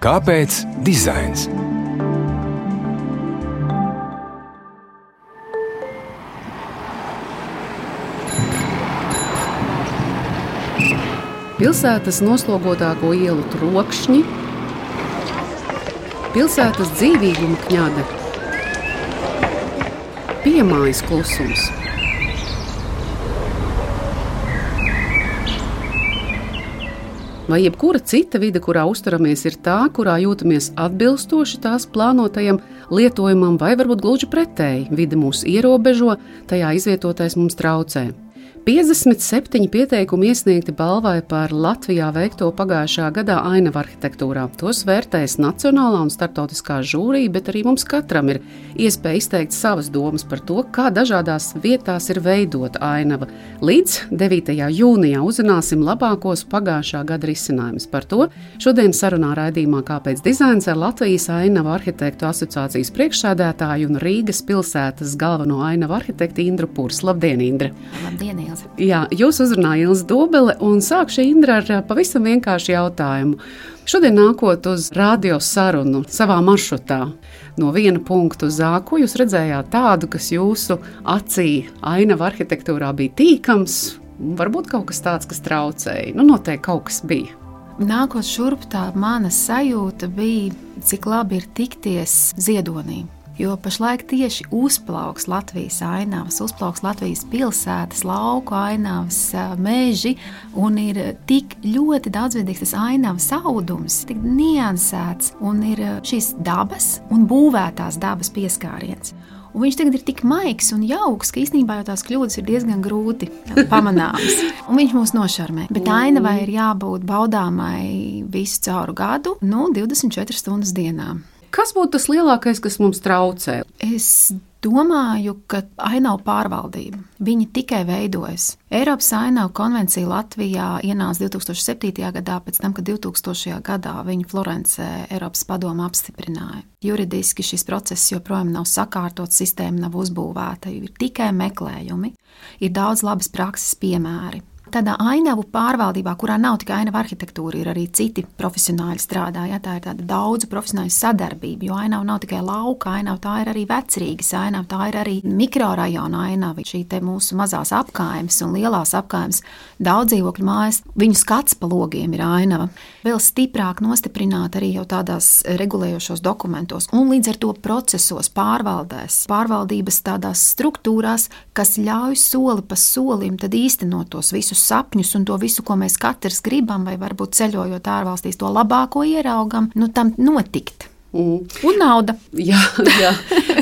Kāpēc dizains? Pilsētas noslogotāko ielu trokšņi, pilsētas dzīvīguma kņada, piemājas klusums. Vai jebkura cita vide, kurā uzturamies, ir tā, kurā jūtamies atbilstoši tās plānotajam lietojumam, vai varbūt gluži pretēji, vide mūs ierobežo, tajā izvietotais mums traucē. 57 pieteikumi iesniegti balvai par Latvijā veikto pagājušā gadā ainavu arhitektūrā. Tos vērtēs nacionālā un starptautiskā žūrija, bet arī mums katram ir iespēja izteikt savas domas par to, kā dažādās vietās ir veidota ainava. Līdz 9. jūnijā uzzināsim labākos pagājušā gada risinājumus. Par to šodien sarunā raidījumā Kāpēc dizains ar Latvijas ainavu arhitektu asociācijas priekšsēdētāju un Rīgas pilsētas galveno ainavu arhitektu Indru Pūrs. Labdien, Indra! Labdien, Ilze! Jā, jūs uzrunājat Ilzi Dobele un sākšu Indra ar pavisam vienkāršu jautājumu. Šodien nākot uz radio sarunu savā maršrutā, no viena punkta uz ko jūs redzējāt tādu, kas jūsu acī ainava arhitektūrā bija tīkams, varbūt kaut kas tāds, kas traucēja. Nu, noteikti kaut kas bija. Nākot šurp, tā mana sajūta bija, cik labi ir tikties ziedonī. Jo pašlaik tieši uzplauks Latvijas ainavas, uzplauks Latvijas pilsētas, lauku ainavas, meži, un ir tik ļoti daudzveidīgs tas ainavas audums, tik niansēts, un ir šīs dabas un būvētās dabas pieskāriens. Un viņš tagad ir tik maigs un jauks, ka īstenībā jau tās kļūdas ir diezgan grūti pamanāmas. Un viņš mūs nošarmē. Bet ainavai ir jābūt baudāmai visu cauru gadu, nu, 24 stundas dienā. Kas būtu tas lielākais, kas mums traucē? Es domāju, ka ainavu pārvaldība. Viņi tikai veidojas. Eiropas ainavu konvencija Latvijā ienāca 2007. gadā, pēc tam, kad 2000. gadā viņa Florencē Eiropas padomu apstiprināja. Juridiski šis process joprojām nav sakārtots, sistēma nav uzbūvēta, ir tikai meklējumi, ir daudz labas prakses piemēri. Tādā ainavu pārvaldībā, kurā nav tikai ainava arhitektūra, ir arī citi profesionāļi strādā. Ja, tā ir tāda daudzu profesionāļu sadarbība, jo ainava nav tikai lauka ainava, tā ir arī vecrīgas ainava, tā ir arī mikrorajona ainava. Šī mūsu mazās apkaimes un lielās apkaimes daudz dzīvokļu mājas, viņu skats pa logiem ir ainava. Vēl stiprāk nostiprināt arī jau tādās regulējošos dokumentos un līdz ar to procesos, pārvaldēs, pārvaldības tādās struktūrās, kas ļauj soli pa solim īstenot tos visus savus sapņus un to visu, ko mēs katrs gribam, vai varbūt ceļojot ārvalstīs, to labāko ieraugam, nu tam notikt. Mm. Un nauda. Jā, jā.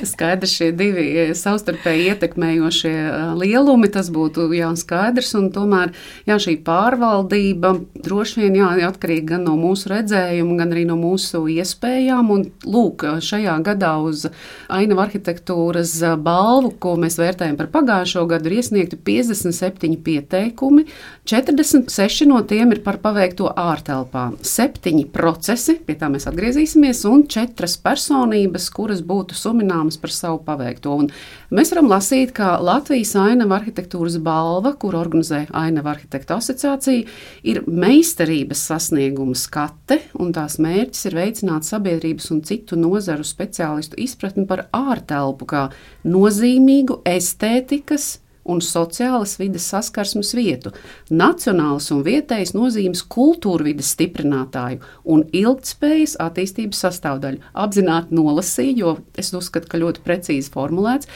skaidrs, šie divi savstarpēji ietekmējošie lielumi, tas būtu jā, skaidrs. Tomēr jā, šī pārvaldība droši vien jā, atkarīga gan no mūsu redzējuma, gan arī no mūsu iespējām. Un, lūk, šajā gadā uz ainavu arhitektūras balvu, ko mēs vērtējam par pagājušo gadu, ir iesniegti 57 pieteikumi. 46 no tiem ir par paveikto ārtelpā, 7 procesi, pie tā mēs atgriezīsimies, un četras personības, kuras būtu sumināmas par savu paveikto. Un mēs varam lasīt, ka Latvijas ainava arhitektūras balva, kur organizē Ainava arhitektu asociācija, ir meistarības sasnieguma skate, un tās mērķis ir veicināt sabiedrības un citu nozaru speciālistu izpratni par ārtelpu kā nozīmīgu estētikas, un sociālas vidas saskarsmes vietu, nacionālas un vietējas nozīmes kultūra vidas stiprinātāju un ilgspējas attīstības sastāvdaļu. Apzināti nolasīju, jo es uzskatu, ka ļoti precīzi formulēts,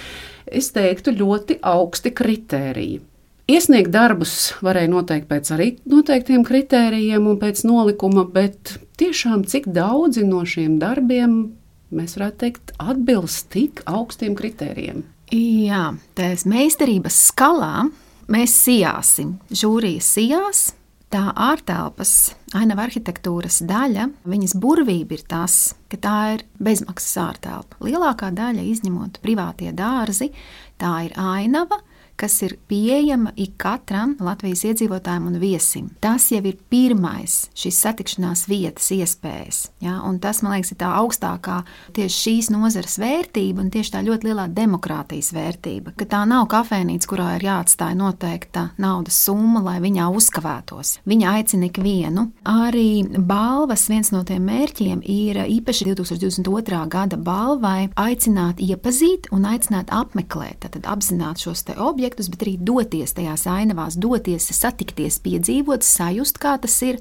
es teiktu, ļoti augsti kritēriji. Iesniegt darbus varēja noteikt pēc arī noteiktiem kritērijiem un pēc nolikuma, bet tiešām cik daudzi no šiem darbiem mēs varētu teikt atbilst tik augstiem kritērijiem? Jā, tās meistarības skalā mēs sijāsim. Žūrijas sijās, tā ārtelpas, ainava arhitektūras daļa, viņas burvība ir tas, ka tā ir bezmaksas ārtelpa. Lielākā daļa, izņemot privātie dārzi, tā ir ainava, kas ir pieejama ikatram Latvijas iedzīvotājam un viesim. Tas jau ir pirmais šīs satikšanās vietas iespējas. Ja? Un tas, man liekas, ir tā augstākā tieši šīs nozares vērtība un tieši tā ļoti lielā demokrātijas vērtība. Ka tā nav kafejnīca, kurā ir jāatstāj noteikta naudas summa, lai viņā uzkavētos. Viņa aicina ikvienu. Arī balvas viens no tiem mērķiem ir īpaši 2022. gada balvai aicināt iepazīt un aicināt apmeklēt, tad apzināt šos objektus, bet arī doties tajās ainavās, doties, satikties, piedzīvot, sajust, kā tas ir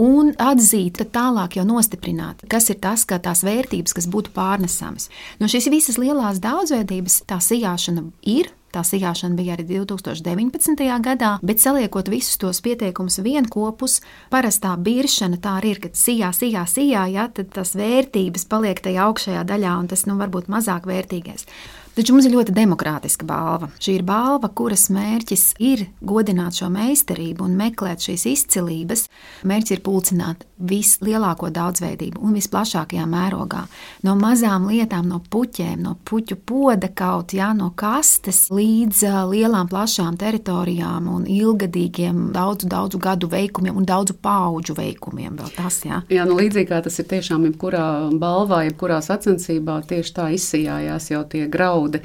un atzīt, tad tālāk jau nostiprināt, kas ir tas, kā tās vērtības, kas būtu pārnesamas. No šīs visas lielās daudzveidības tā sijāšana ir. Tā sijāšana bija arī 2019. gadā, bet saliekot visus tos pieteikumus vienopus, parastā biršana tā ir, ka sijā, sijā, sijā, ja, tad tās vērtības paliek tajā augšējā daļā, un tas nu, varbūt mazāk vērtīgais. Taču mums ir ļoti demokrātiska balva. Šī ir balva, kuras mērķis ir godināt šo meistarību un meklēt šīs izcilības. Mērķis ir pulcināt vislielāko daudzveidību un visplašākajā mērogā. No mazām lietām, no puķiem, no puķu poda kaut jā, no kastes līdz lielām, plašām teritorijām un ilgadīgiem, daudzu, daudzu gadu veikumiem un daudzu pauģu veikumiem. Tas, jā. jā, nu līdzīgi kā tas ir tiešām jebkurā balvā, jebkurā sacensībā, tieši tā izsījājās jau tie graudi graudi,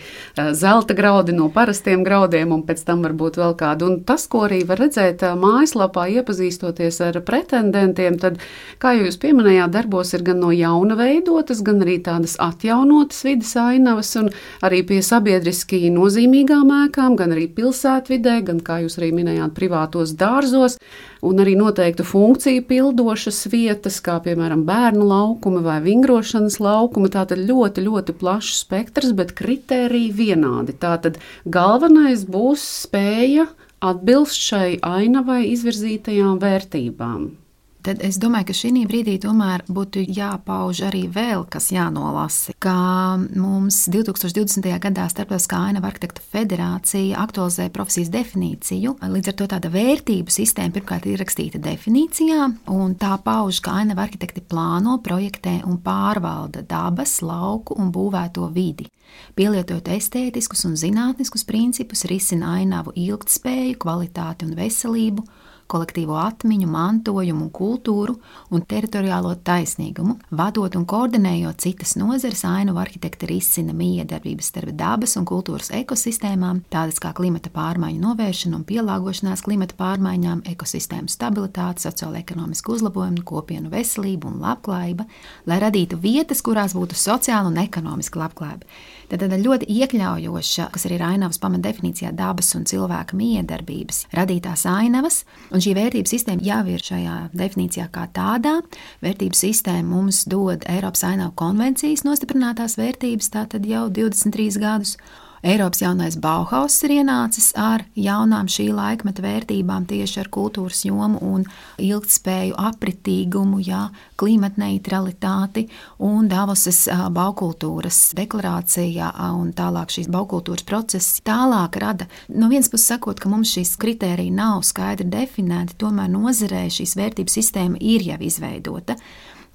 zelta graudi no parastiem graudiem, un pēc tam varbūt vēl kādu. Un tas, ko arī var redzēt mājaslapā, iepazīstoties ar pretendentiem, tad, kā jūs pieminējāt, darbos ir gan no jauna veidotas, gan arī tādas atjaunotas vidas ainavas, un arī pie sabiedriski nozīmīgām ēkām, gan arī pilsētvidē, gan, kā jūs arī minējāt, privātos dārzos un arī noteiktu funkciju pildošas vietas, kā piemēram bērnu laukumi vai vingrošanas laukumi. Tātad ļoti, ļoti plašs spektrs, bet kritēriji vienādi. Tātad galvenais būs spēja atbilst šai ainavai izvirzītajām vērtībām tad es domāju, ka šī brīdī tomēr būtu jāpauž arī vēl kas jānolasa. Kā mums 2020. gadā Starptautiskā ainava arhitektu federācija aktualizēja profesijas definīciju, līdz ar to tāda vērtību sistēma pirmkārt ir rakstīta definīcijā, un tā pauž, ka ainava arhitekti plāno, projektē un pārvalda dabas, lauku un būvēto vidi. Pielietojot estētiskus un zinātniskus principus, risina ainavu ilgtspēju, kvalitāti un veselību, kolektīvo atmiņu, mantojumu un kultūru un teritoriālo taisnīgumu, vadot un koordinējot citas nozares, ainu arhitekti risina miedarbības starp dabas un kultūras ekosistēmām, tādas kā klimata pārmaiņu novēršana un pielāgošanās klimata pārmaiņām, ekosistēmu stabilitāte, sociālo-ekonomisku uzlabojumu, kopienu veselību un labklājību, lai radītu vietas, kurās būtu sociāla un ekonomiska labklājība. Tad tāda ļoti iekļaujoša, kas arī ir ainavas pamatdefinīcijā, dabas un cilvēka miedarbības, radītās ainavas, un šī vērtības sistēma jau ir šajā definīcijā kā tādā. Vērtības sistēma mums dod Eiropas ainavu konvencijas nostiprinātās vērtības, tātad jau 23 gadus. Eiropas jaunais Bauhaus ir ienācis ar jaunām šī laikmeta vērtībām, tieši ar kultūras jomu un ilgspēju, apritīgumu, jā, klimata neutralitāti un Davosas baukultūras deklarācija un tālāk šīs baukultūras process tālāk rada. No vienas puses sakot, ka mums šīs kritērija nav skaidri definēti, tomēr nozarē šīs vērtības sistēma ir jau izveidota.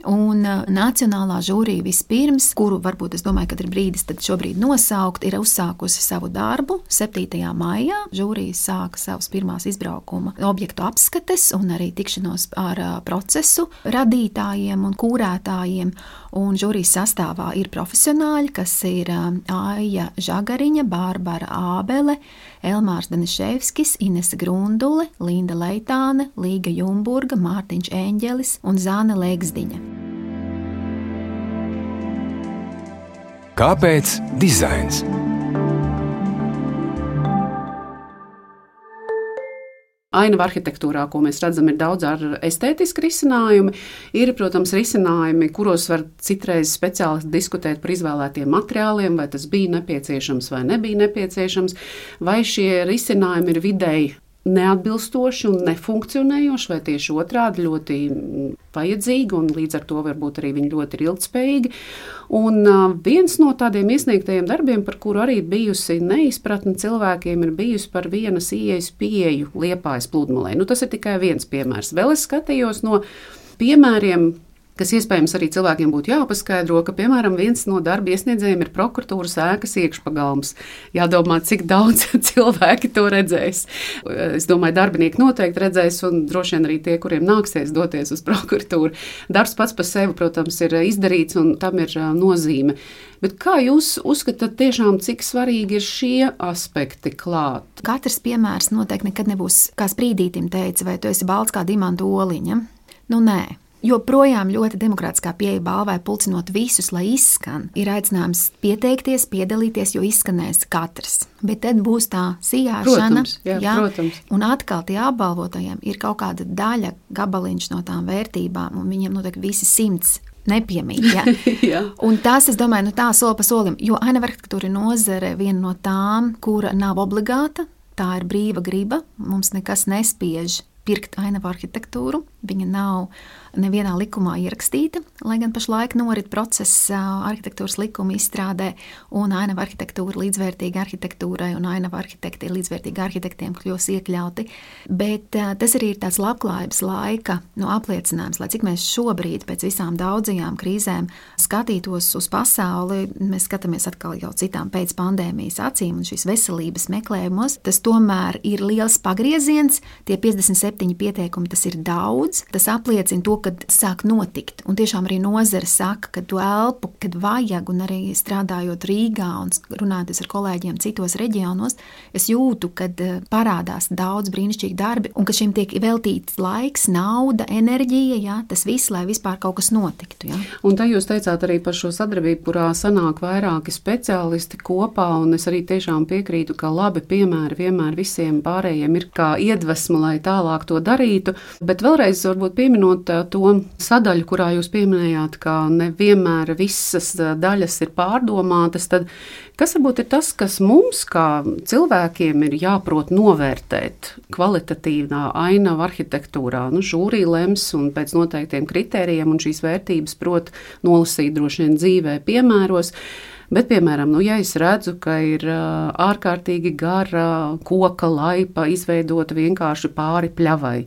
Un uh, Nacionālā žūrija vispirms, kuru varbūt es domāju, ka ir brīdis šobrīd nosaukt, ir uzsākusi savu darbu 7. maijā. Žūrija sāka savus pirmās izbraukuma objektu apskates un arī tikšanos ar uh, procesu radītājiem un kūrētājiem. Un žūrijas sastāvā ir profesionāļi, kas ir uh, Aija Žagariņa, Bārbara Ābele, Elmārs Daniševskis, Inese Grundule, Linda Leitāne, Līga Jumburga, Mārtiņš Eņģelis un Zāne Lēgzdiņa. Kāpēc dizains? Ainava arhitektūrā, ko mēs redzam, ir daudz ar estētisku risinājumu. Ir, protams, risinājumi, kuros var citreiz speciālisti diskutēt par izvēlētiem materiāliem, vai tas bija nepieciešams vai nebija nepieciešams, vai šie risinājumi ir vidēji neatbilstoši un nefunkcionējoši, vai tieši otrādi ļoti vajadzīgi, un līdz ar to varbūt arī viņi ļoti ir ilgspējīgi. Un viens no tādiem iesniegtajiem darbiem, par kuru arī bijusi neizpratne cilvēkiem, ir bijusi par vienas ieejas pieeju liepājas pludmalē. Nu, tas ir tikai viens piemērs. Vēl es skatījos no piemēriem kas iespējams arī cilvēkiem būtu jāpaskaidro, ka, piemēram, viens no darba iesniedzējiem ir prokuratūras ēkas iekšpagalms. Jādomā, cik daudz cilvēki to redzēs. Es domāju, darbinieki noteikti redzēs, un droši vien arī tie, kuriem nāksies doties uz prokuratūru. Darbs pats par sevi, protams, ir izdarīts, un tam ir nozīme. Bet kā jūs uzskatāt, tiešām, cik svarīgi ir šie aspekti klāt? Katrs piemērs noteikti nekad nebūs, kā sprīdītim teica, vai tu esi balts kā dimanta oliņa. Nu, nē, Joprojām ļoti demokrātiskā pieeja balvai pulcinot visus, lai izskan. Ir aicinājums pieteikties, piedalīties, jo izskanēs katrs. Bet tad būs tā sijāšana. Protams, jā, jā, protams. Un atkal tie apbalvotajiem ir kaut kāda daļa, gabaliņš no tām vērtībām, un viņiem noteikti visi simts nepiemīt. Ja? Jā. Un tas, es domāju, nu, tā soli pa solim, jo ainava arhitektūra nozare viena no tām, kura nav obligāta. Tā ir brīva griba. Mums nekas nespiež pirkt ainavu arhitektūru. Viņa nav nevienā likumā ierakstīta, lai gan pašlaik norit process arhitektūras likuma izstrādē, un ainava arhitektūra līdzvērtīga arhitektūrai, un ainava arhitekti ir līdzvērtīgi arhitektiem kļūs iekļauti. Bet tas arī ir tāds labklājības laika nu, apliecinājums, lai cik mēs šobrīd pēc visām daudzajām krīzēm skatītos uz pasauli, mēs skatāmies atkal jau citām pēc pandēmijas acīm un šīs veselības meklējumos, tas tomēr ir liels pagrieziens, tie 57 pieteikumi, tas ir daudz, tas apliecina to, kad sāk notikt. Un tiešām arī nozare saka, ka to elpu, kad vajag, un arī strādājot Rīgā un runājoties ar kolēģiem citos reģionos, es jūtu, ka eh, parādās daudz brīnišķīgi darbi, un ka šim tiek veltīts laiks, nauda, enerģija, jā, tas viss, lai vispār kaut kas notiktu. Jā. Un tā jūs teicāt arī par šo sadarbību, kurā sanāk vairāki speciālisti kopā, un es arī tiešām piekrītu, ka labi piemēri vienmēr visiem pārējiem ir kā iedvesma, lai tālāk to darītu. Bet vēlreiz varbūt pieminot eh, to sadaļu, kurā jūs pieminējāt, ka nevienmēr visas daļas ir pārdomātas, tad kas varbūt ir tas, kas mums, kā cilvēkiem, ir jāprot novērtēt kvalitatīvā ainava arhitektūrā? Nu, žūrī lems un pēc noteiktiem kritērijiem un šīs vērtības prot nolasīt droši vien dzīvē piemēros. Bet, piemēram, nu, ja es redzu, ka ir ārkārtīgi gara koka laipa izveidota vienkārši pāri pļavai,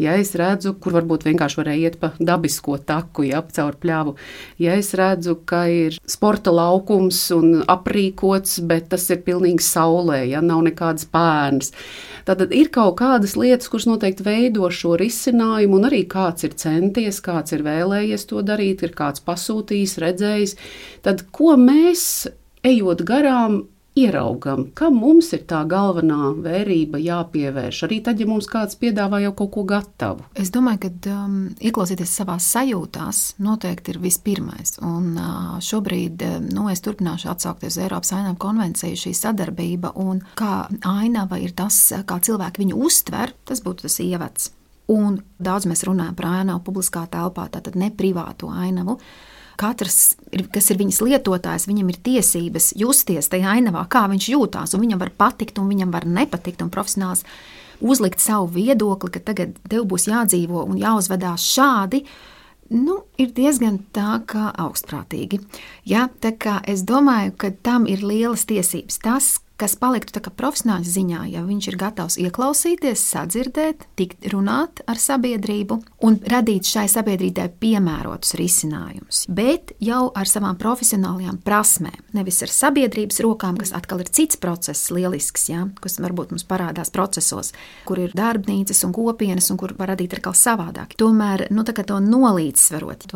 ja es redzu, kur varbūt vienkārši varēja iet pa dabisko taku, ja caur pļavu, ja es redzu, ka ir sporta laukums un aprīkots, bet tas ir pilnīgi saulē, ja nav nekādas pērnas. Tad ir kaut kādas lietas, kuras noteikti veido šo risinājumu, un arī kāds ir centies, kāds ir vēlējies to darīt, ir kāds pasūtījis, redzējis. Tad ko mēs, ejot garām, ieraugam, ka mums ir tā galvenā vērība jāpievērš. Arī tad, ja mums kāds piedāvā jau kaut ko gatavu. Es domāju, ka um, ieklausīties savā sajūtās noteikti ir vispirmais. Un uh, šobrīd uh, nu, es turpināšu atsaukties uz Eiropas ainava konvenciju, šī sadarbība un kā ainava ir tas, kā cilvēki viņu uztver, tas būtu tas ievads. Un daudz mēs runājam par ainavu publiskā telpā, tātad ne privātu ainavu katrs, kas ir viņas lietotājs, viņam ir tiesības justies tajā ainavā, kā viņš jūtās. Viņam var patikt, un viņam var nepatikt, profesionāls uzlikt savu viedokli, ka tagad tev būs jādzīvo un jāuzvedās šādi. Nu, ir diezgan tā kā augstprātīgi. Ja, tā kā es domāju, ka tam ir lielas tiesības. Tas, kas paliktu profesionāļa ziņā, ja viņš ir gatavs ieklausīties, sadzirdēt, tikt runāt ar sabiedrību un radīt šai sabiedrībai piemērotus risinājumus, bet jau ar savām profesionālajām prasmēm, nevis ar sabiedrības rokām, kas atkal ir cits process, lielisks, ja, kas varbūt mums parādās procesos, kur ir darbnīcas un kopienas un kur var radīt atkal savādāk. Tomēr, nu, to nolīdzsvarot,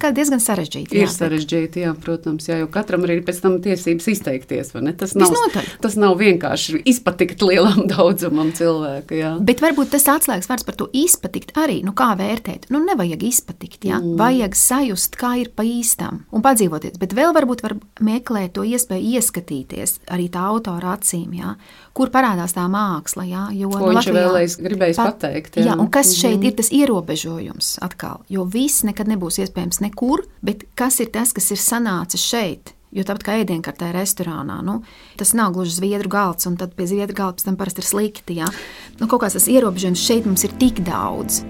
kā diezgan sarežģīti. Ir sarežģīti, jā, protams, jā, jo katram ir pēc tam tiesības izteikties? Tas nav, Visnotaļ tas nav vienkārši izpatikt lielam daudzumam cilvēku. Jā. Bet varbūt tas atslēgas vārds par to izpatikt arī. Nu, kā vērtēt? Nu, nevajag izpatikt, jā. Mm. vajag sajust, kā ir pa īstam un padzīvoties. Bet vēl varbūt var meklēt to iespēju ieskatīties arī tā autora acīm, jā, kur parādās tā māksla. Jā, jo, Ko nu, viņš vēlējis gribējis pat, pateikt. Jā. jā, un kas šeit mm. ir tas ierobežojums atkal? Jo viss nekad nebūs iespējams nekur, bet kas ir tas, kas ir sanācis šeit? Jo tāpat kā ēdienkartē restorānā, nu, tas nav gluži zviedru galds, un tad pie zviedru galda tam parasti ir slikti. Ja? Nu, kaut kāds tas ierobežojums šeit mums ir tik daudz.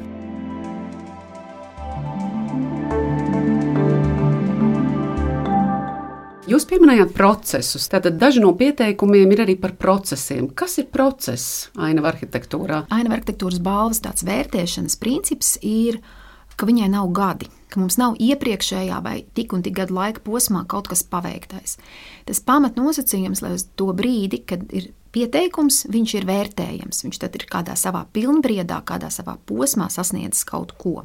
Jūs pieminējāt procesus. Tātad daži no pieteikumiem ir arī par procesiem. Kas ir process ainava arhitektūrā? Ainava arhitektūras balvas tāds vērtēšanas princips ir ka viņai nav gadi, ka mums nav iepriekšējā vai tik un tik gadu laika posmā kaut kas paveiktais. Tas pamatnosacījums, lai uz to brīdi, kad ir pieteikums, viņš ir vērtējams. Viņš tad ir kādā savā pilnbriedā, kādā savā posmā sasniedzis kaut ko.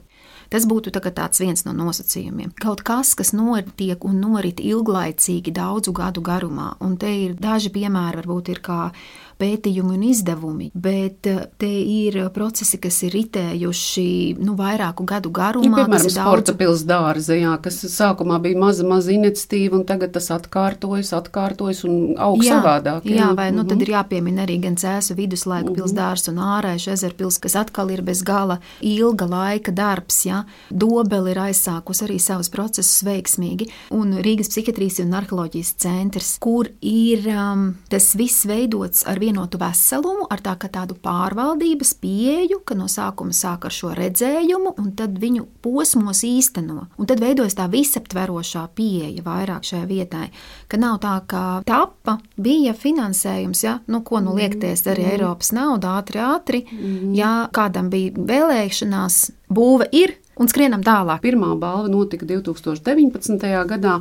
Tas būtu tā tāds viens no nosacījumiem. Kaut kas, kas notiek un norit ilglaicīgi, daudzu gadu garumā, un te ir daži piemēri, varbūt ir kā pētījumi un izdevumi, bet eh, te ir procesi, kas ir ritējuši nu, vairāku gadu garumā. Ja, piemēram, sporta daudz... pilsēta dārza, jā, kas sākumā bija maza, maza iniciatīva, un tagad tas atkārtojas, atkārtojas un aug jā, savādāk. Jā, jā vai mm -hmm. nu, tad mhm. ir jāpiemina arī gan cēsu viduslaiku mm -hmm. pilsdārs un ārējuši ezerpils, kas atkal ir bez gala ilga laika darbs. Ja? Dobeli ir aizsākus arī savus procesus veiksmīgi, un Rīgas psihiatrijas un arheoloģijas centrs, kur ir um, tas viss veidots ar vienu vienotu veselumu, ar tā, tādu pārvaldības pieeju, ka no sākuma sāk ar šo redzējumu, un tad viņu posmos īsteno. Un tad veidojas tā visaptverošā pieeja vairāk šai vietai, ka nav tā, ka tapa bija finansējums, ja, nu, ko nu liekties arī mm. Eiropas nauda ātri, ātri, mm. ja kādam bija vēlēšanās, būve ir, un skrienam tālāk. Pirmā balva notika 2019. gadā,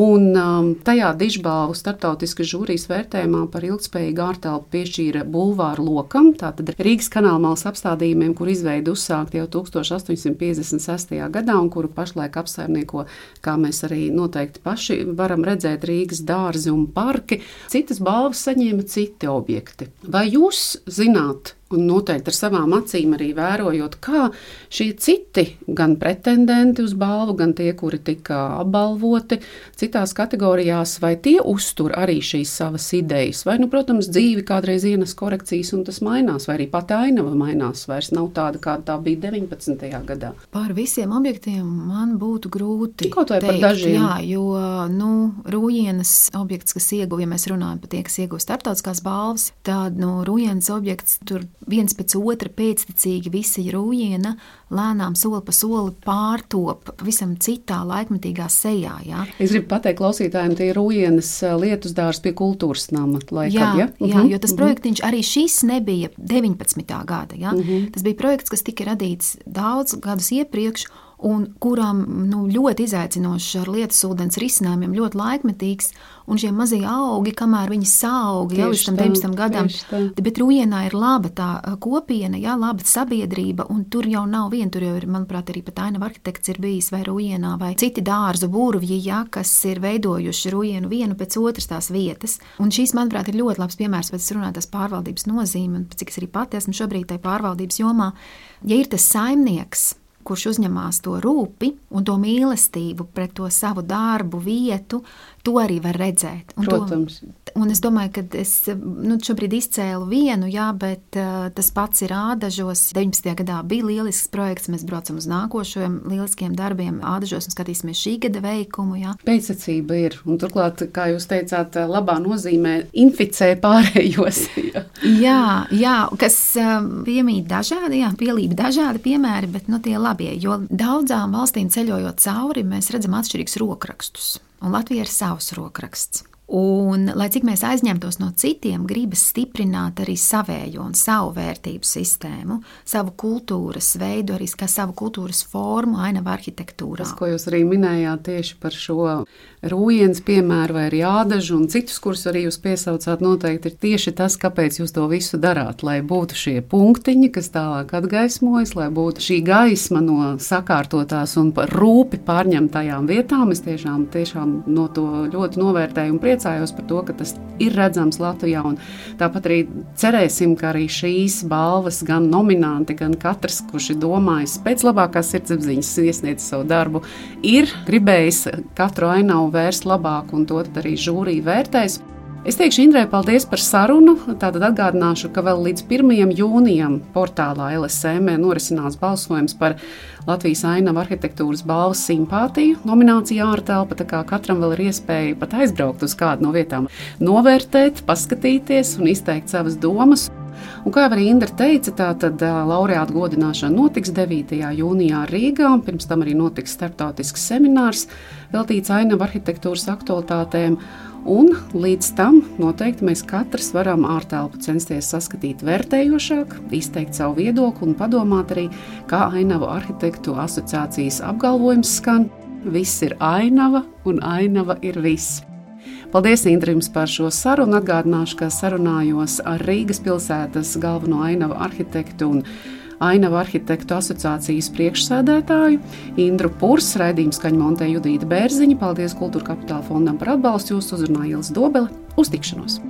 un um, tajā dižbalvu starptautiskas žūrijas vērtējumā par ilgspējīgu ārtelpu piešķīra bulvāru lokam, tātad Rīgas kanālmalas apstādījumiem, kur izveida uzsākta jau 1856. gadā un kuru pašlaik apsaimnieko, kā mēs arī noteikti paši varam redzēt, Rīgas dārzi un parki. Citas balvas saņēma citi objekti. Vai jūs zināt, Un noteikti ar savām acīm arī vērojot, kā šie citi, gan pretendenti uz balvu, gan tie, kuri tika apbalvoti citās kategorijās, vai tie uztur arī šīs savas idejas. Vai, nu, protams, dzīve kādreiz ienes korekcijas, un tas mainās, vai arī pat ainava mainās, vairs nav tāda, kāda tā bija 19. gadā. Par visiem objektiem man būtu grūti. Kaut vai par dažiem. Jā, jo, nu, Rūjienas objekts, kas ieguva, ja mēs runājam par tie, kas ieguva starptautiskās balvas, tad, nu, Rūjienas objekts tur viens pēc otra pēctecīgi visa rūjiena lēnām soli pa soli pārtop visam citā laikmetīgā sejā. Ja? Es gribu pateikt klausītājiem, tie ir rūjienas eh, lietus dārs pie kultūras nama. Laikam, jā, ja? jā, uh -huh, jo tas -huh. projektiņš arī šis nebija 19. gada. Ja? Uh mhm. -huh. Tas bija projekts, kas tika radīts daudz gadus iepriekš un kuram nu, ļoti izaicinošs ar lietas ūdens risinājumiem, ļoti laikmetīgs. Un šie mazie augi, kamēr viņi sauga jau līdz tam 19 gadam, bet Rūjienā ir laba tā kopiena, jā, laba sabiedrība, un tur jau nav viena, tur jau ir, manuprāt, arī pat ainava arhitekts ir bijis vai Rūjienā, vai citi dārzu būrvji, jā, kas ir veidojuši Rūjienu vienu pēc otras tās vietas. Un šīs, manuprāt, ir ļoti labs piemērs, pēc runātās pārvaldības nozīme, un cik es arī pati esmu šobrīd tajā pārvaldības jomā. Ja ir tas saimnieks, kurš uzņemās to rūpi un to mīlestību pret to savu darbu, vietu, to arī var redzēt. Un Protams. To, un es domāju, ka es nu, šobrīd izcēlu vienu, jā, bet uh, tas pats ir ādažos. 19. gadā bija lielisks projekts, mēs braucam uz nākošajiem lieliskiem darbiem ādažos un skatīsimies šī gada veikumu. Jā. Pēcsacība ir, un turklāt, kā jūs teicāt, labā nozīmē inficē pārējos. jā, jā, jā kas piemīt dažādi, jā, pielība dažādi piemēri, bet nu, tie labie, jo daudzām valstīm ceļojot cauri, mēs redzam atšķirīgus rokrakstus un Latvija ir savs rokraksts. Un, lai cik mēs aizņemtos no citiem, gribas stiprināt arī savējo un savu vērtību sistēmu, savu kultūras veidu, arī savu kultūras formu, ainavu arhitektūrā. Tas, ko jūs arī minējāt tieši par šo rūjienas piemēru, vai arī ādažu un citus, kurus arī jūs piesaucāt, noteikti ir tieši tas, kāpēc jūs to visu darāt. Lai būtu šie punktiņi, kas tālāk atgaismojas, lai būtu šī gaisma no sakārtotās un rūpi pārņemtajām vietām. Es tiešām, tiešām no to ļoti novērtēju un priecājos priecājos par to, ka tas ir redzams Latvijā. Tāpat arī cerēsim, ka arī šīs balvas, gan nominanti, gan katrs, kurš ir domājis pēc labākās sirdsapziņas, iesniedz savu darbu, ir gribējis katru ainavu vērst labāk, un to arī žūrija vērtēs. Es teikšu, Indrai, paldies par sarunu. Tātad atgādināšu, ka vēl līdz 1. jūnijam portālā LSM norisinās balsojums par Latvijas ainavu arhitektūras balvas simpātiju nominācijā ārtelpa. Tā kā katram vēl ir iespēja pat aizbraukt uz kādu no vietām, novērtēt, paskatīties un izteikt savas domas. Un kā arī Indra teica, tā tad laureāta godināšana notiks 9. jūnijā Rīgā, un pirms tam arī notiks starptautisks seminārs veltīts ainavu arhitektūras aktualitātēm. Un līdz tam noteikti mēs katrs varam ārtelpu censties saskatīt vērtējošāk, izteikt savu viedokli un padomāt arī, kā ainavu arhitektu asociācijas apgalvojums skan. Viss ir ainava un ainava ir viss. Paldies, Indrims, par šo sarunu. Atgādināšu, ka sarunājos ar Rīgas pilsētas galveno ainavu arhitektu un Ainavu arhitektu asociācijas priekšsēdētāju Indru Pūrs, raidījuma skaņu montē Judīta Bērziņa. Paldies Kultūra Kapitāla fondam par atbalstu. Jūs uzrunājāt Ielas Dobeli. Uz tikšanos!